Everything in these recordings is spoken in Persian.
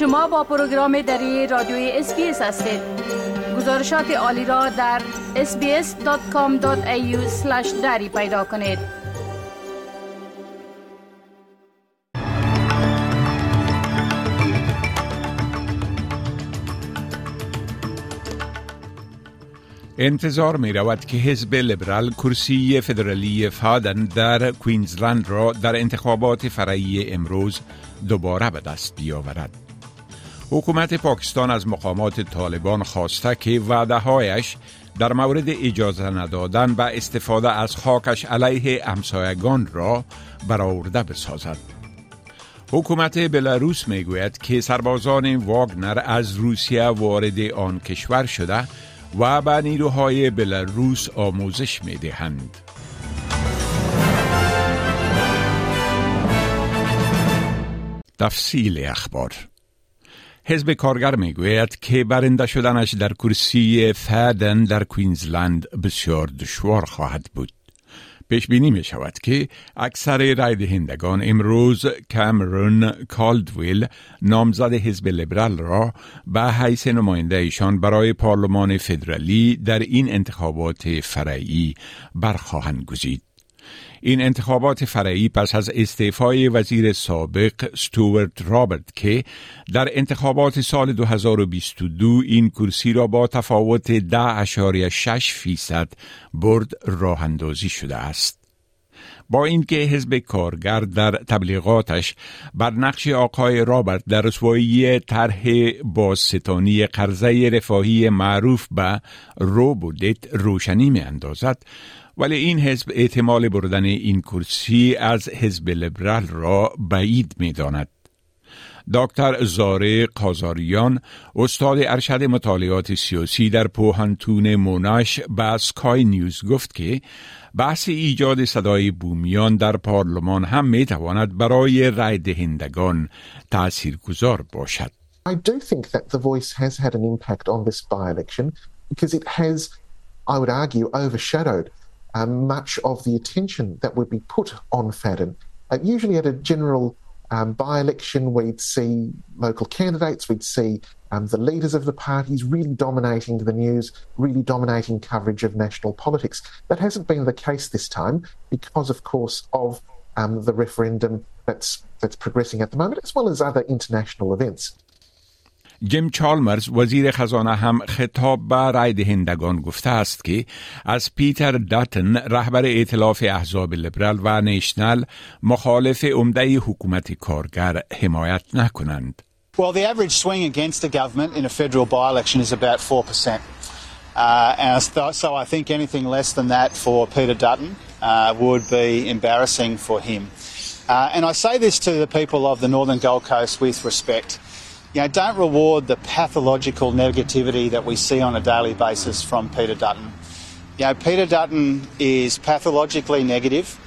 شما با پروگرام دری رادیوی SBS هستید گزارشات عالی را در sbs.com.au دری پیدا کنید انتظار می رود که حزب لیبرال کرسی فدرالی فادن در کوینزلند را در انتخابات فرعی امروز دوباره به دست بیاورد. حکومت پاکستان از مقامات طالبان خواسته که وعده هایش در مورد اجازه ندادن و استفاده از خاکش علیه امسایگان را برآورده بسازد. حکومت بلاروس می گوید که سربازان واگنر از روسیه وارد آن کشور شده و به نیروهای بلاروس آموزش می دهند. تفصیل اخبار حزب کارگر می گوید که برنده شدنش در کرسی فدن در کوینزلند بسیار دشوار خواهد بود. پیش بینی می شود که اکثر رای دهندگان امروز کامرون کالدویل نامزد حزب لیبرال را به حیث نماینده ایشان برای پارلمان فدرالی در این انتخابات فرعی برخواهند گزید. این انتخابات فرعی پس از استعفای وزیر سابق ستوارت رابرت که در انتخابات سال 2022 این کرسی را با تفاوت 10.6 فیصد برد راه اندازی شده است. با اینکه حزب کارگر در تبلیغاتش بر نقش آقای رابرت در رسوایی طرح بازستانی قرضه رفاهی معروف به روبودت روشنی می اندازد ولی این حزب احتمال بردن این کرسی از حزب لیبرال را بعید می داند. دکتر زاره قازاریان استاد ارشد مطالعات سیاسی در پوهنتون موناش به سکای نیوز گفت که بحث ایجاد صدای بومیان در پارلمان هم می تواند برای رای دهندگان تأثیر گذار باشد. I do think that the voice has had an impact on this by-election because it has, I would argue, overshadowed um, much of the attention that would be put on Fadden. Uh, usually, at a general um, by election, we'd see local candidates, we'd see um, the leaders of the parties really dominating the news, really dominating coverage of national politics. That hasn't been the case this time because, of course, of um, the referendum that's, that's progressing at the moment, as well as other international events. جیم چالمرز وزیر خزانه هم خطاب به رای دهندگان گفته است که از پیتر داتن رهبر ائتلاف احزاب لیبرال و نیشنل مخالف عمده حکومت کارگر حمایت نکنند. Well, the average swing against the government in a federal by-election is about 4%. Uh, and so I think anything less than that for Peter Dutton uh, would be embarrassing for him. Uh, and I say this to the people of the Northern Gold Coast with respect. You know, don't reward the pathological negativity that we see on a daily basis from Peter Dutton. You know, Peter Dutton is pathologically negative.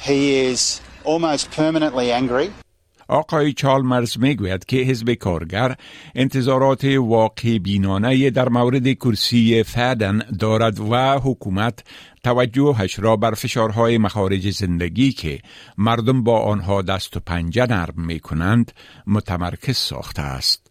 He is almost permanently angry. آقای چالمرز می‌گوید که حزب کارگر انتظارات واقع بینانه در مورد کرسی فدن دارد و حکومت توجهش را بر فشارهای مخارج زندگی که مردم با آنها دست و پنجه نرم می کنند متمرکز ساخته است.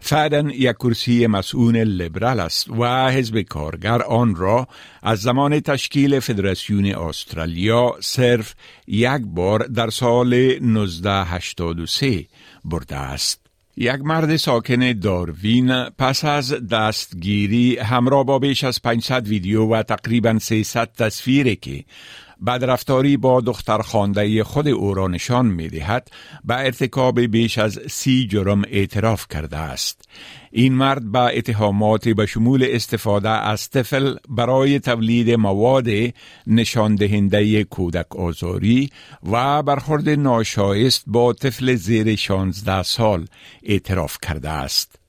فعلا یک کرسی مسئول لیبرال است و حزب کارگر آن را از زمان تشکیل فدراسیون استرالیا صرف یک بار در سال 1983 برده است. یک مرد ساکن داروین پس از دستگیری همراه با بیش از 500 ویدیو و تقریبا 300 تصویری که بدرفتاری با دختر خانده خود او را نشان می دهد به ارتکاب بیش از سی جرم اعتراف کرده است. این مرد با اتهامات به شمول استفاده از طفل برای تولید مواد نشان دهنده کودک آزاری و برخورد ناشایست با طفل زیر 16 سال اعتراف کرده است.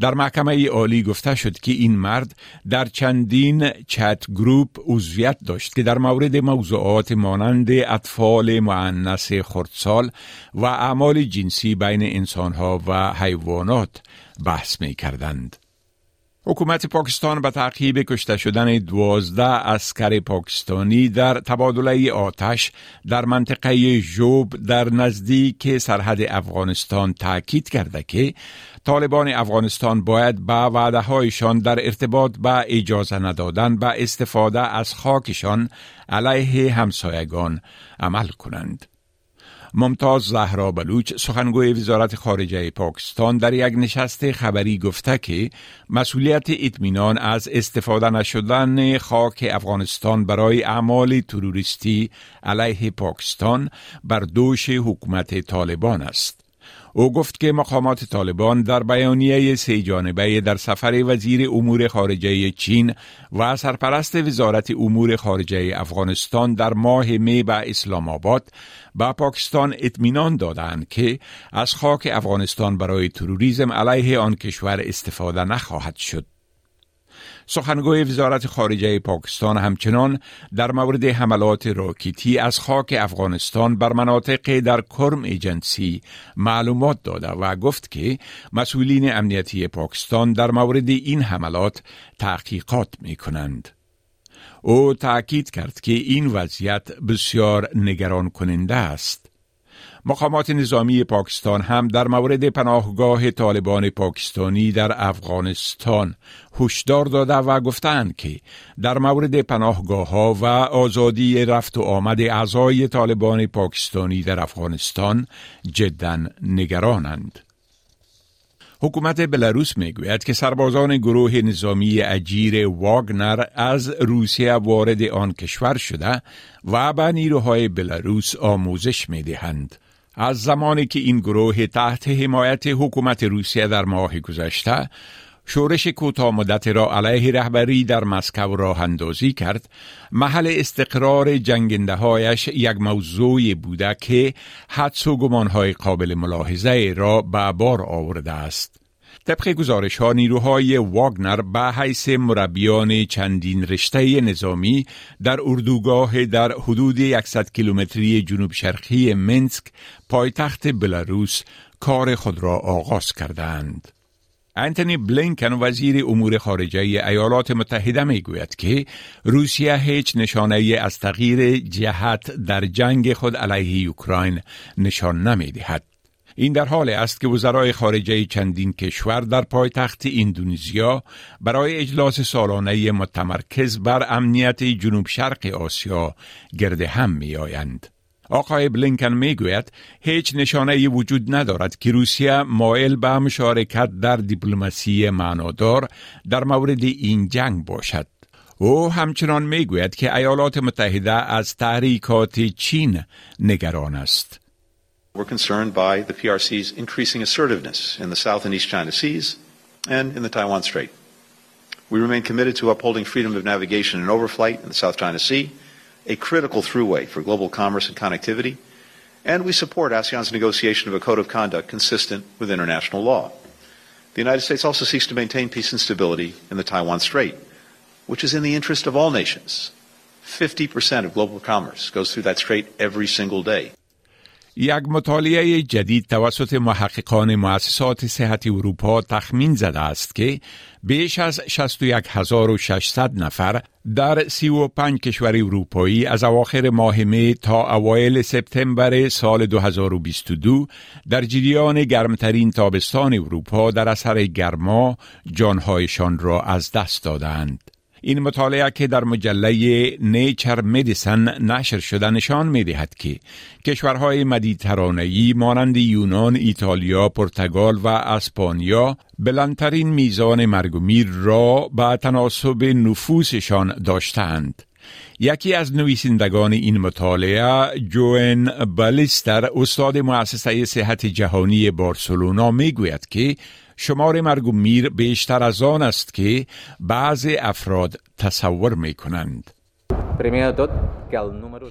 در محکمه عالی گفته شد که این مرد در چندین چت گروپ عضویت داشت که در مورد موضوعات مانند اطفال معنس خردسال و اعمال جنسی بین انسانها و حیوانات بحث می کردند. حکومت پاکستان به تعقیب کشته شدن دوازده اسکر پاکستانی در تبادله آتش در منطقه جوب در نزدیک سرحد افغانستان تاکید کرده که طالبان افغانستان باید به وعده هایشان در ارتباط به اجازه ندادن به استفاده از خاکشان علیه همسایگان عمل کنند. ممتاز زهرا بلوچ سخنگوی وزارت خارجه پاکستان در یک نشست خبری گفته که مسئولیت اطمینان از استفاده نشدن خاک افغانستان برای اعمال تروریستی علیه پاکستان بر دوش حکومت طالبان است. او گفت که مقامات طالبان در بیانیه سی جانبه در سفر وزیر امور خارجه چین و سرپرست وزارت امور خارجه افغانستان در ماه می به اسلام آباد به پاکستان اطمینان دادند که از خاک افغانستان برای تروریسم علیه آن کشور استفاده نخواهد شد. سخنگوی وزارت خارجه پاکستان همچنان در مورد حملات راکیتی از خاک افغانستان بر مناطق در کرم ایجنسی معلومات داده و گفت که مسئولین امنیتی پاکستان در مورد این حملات تحقیقات می کنند. او تأکید کرد که این وضعیت بسیار نگران کننده است. مقامات نظامی پاکستان هم در مورد پناهگاه طالبان پاکستانی در افغانستان هشدار داده و گفتند که در مورد پناهگاه ها و آزادی رفت و آمد اعضای طالبان پاکستانی در افغانستان جدا نگرانند. حکومت بلاروس می‌گوید که سربازان گروه نظامی اجیر واگنر از روسیه وارد آن کشور شده و به نیروهای بلاروس آموزش می‌دهند. از زمانی که این گروه تحت حمایت حکومت روسیه در ماه گذشته شورش کوتاه مدت را علیه رهبری در مسکو راه اندازی کرد محل استقرار جنگنده هایش یک موضوع بوده که حدس و گمانهای قابل ملاحظه را به بار آورده است. طبق گزارش ها نیروهای واگنر به حیث مربیان چندین رشته نظامی در اردوگاه در حدود 100 کیلومتری جنوب شرقی منسک پایتخت بلاروس کار خود را آغاز کردند. انتونی بلینکن وزیر امور خارجه ایالات متحده می گوید که روسیه هیچ نشانه از تغییر جهت در جنگ خود علیه اوکراین نشان نمی دهد. این در حال است که وزرای خارجه چندین کشور در پایتخت اندونزیا برای اجلاس سالانه متمرکز بر امنیت جنوب شرق آسیا گرد هم می آیند. آقای بلینکن می گوید هیچ نشانه وجود ندارد که روسیه مایل به مشارکت در دیپلماسی معنادار در مورد این جنگ باشد. او همچنان می گوید که ایالات متحده از تحریکات چین نگران است. We're concerned by the PRC's increasing assertiveness in the South and East China Seas and in the Taiwan Strait. We remain committed to upholding freedom of navigation and overflight in the South China Sea, a critical throughway for global commerce and connectivity, and we support ASEAN's negotiation of a code of conduct consistent with international law. The United States also seeks to maintain peace and stability in the Taiwan Strait, which is in the interest of all nations. 50% of global commerce goes through that strait every single day. یک مطالعه جدید توسط محققان مؤسسات صحت اروپا تخمین زده است که بیش از 61600 نفر در 35 کشور اروپایی از اواخر ماه می تا اوایل سپتامبر سال 2022 در جریان گرمترین تابستان اروپا در اثر گرما جانهایشان را از دست دادند. این مطالعه که در مجله نیچر مدیسن نشر شده نشان می دهد که کشورهای مدیترانهی مانند یونان، ایتالیا، پرتغال و اسپانیا بلندترین میزان مرگ میر را به تناسب نفوسشان داشتند. یکی از نویسندگان این مطالعه جوئن بالیستر استاد مؤسسه صحت جهانی بارسلونا می گوید که شمار مرگ و میر بیشتر از آن است که بعض افراد تصور می کنند.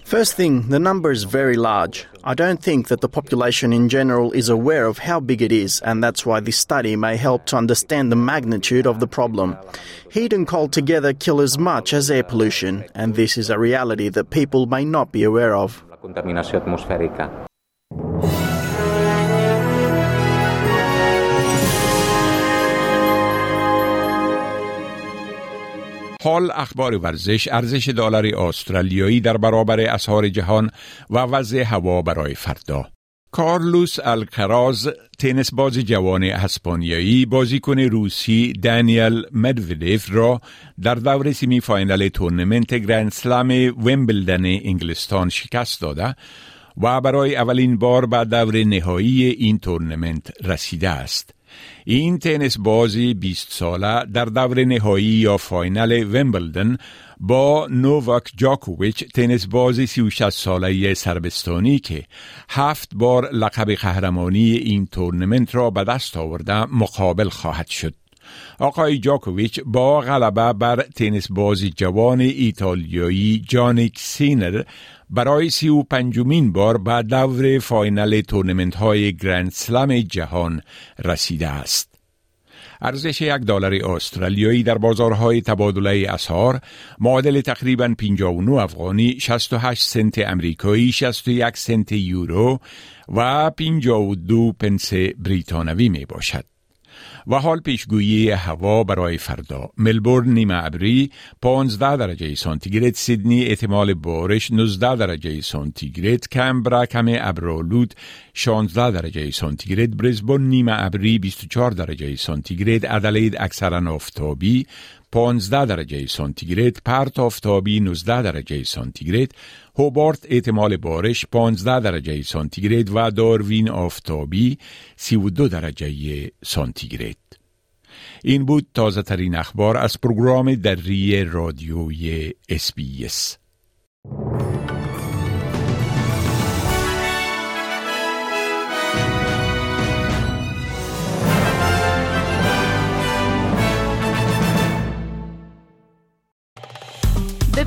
First thing, the number is very large. I don't think that the population in general is aware of how big it is, and that's why this study may help to understand the magnitude of the problem. Heat and cold together kill as much as air pollution, and this is a reality that people may not be aware of. حال اخبار ورزش ارزش دلار استرالیایی در برابر اسعار جهان و وضع هوا برای فردا. کارلوس الکراز تنس باز جوان اسپانیایی بازیکن روسی دانیل مدودیف را در دور semi-final تورنمنت Grand Slam ویمبلدن انگلستان شکست داده. و برای اولین بار به دور نهایی این تورنمنت رسیده است. این تنس بازی 20 ساله در دور نهایی یا final ویمبلدن با نوواک جاکوویچ تنس بازی 36 ساله سربستانی که هفت بار لقب قهرمانی این تورنمنت را به دست آورده مقابل خواهد شد. آقای جاکوویچ با غلبه بر تنس بازی جوان ایتالیایی جانیک سینر برای سی و پنجمین بار به دور final تورنمنت های Grand Slam جهان رسیده است. ارزش یک دلار استرالیایی در بازارهای تبادله اسعار معادل تقریبا 59 افغانی 68 سنت امریکایی 61 سنت یورو و 52 پنس بریتانوی می باشد. و حال پیشگویی هوا برای فردا. ملبورن نیمه ابری 15 درجه سانتیگراد سیدنی احتمال بارش 19 درجه سانتیگراد کمبرا کم ابرالود 16 درجه سانتیگراد برزبون نیمه ابری 24 درجه سانتیگراد ادلید اکثرا آفتابی 15 درجه سانتیگراد پرت آفتابی 19 درجه سانتیگراد هوبارت احتمال بارش 15 درجه سانتیگراد و داروین آفتابی 32 درجه سانتیگراد. این بود تازه ترین اخبار از پروگرام دری رادیوی SBS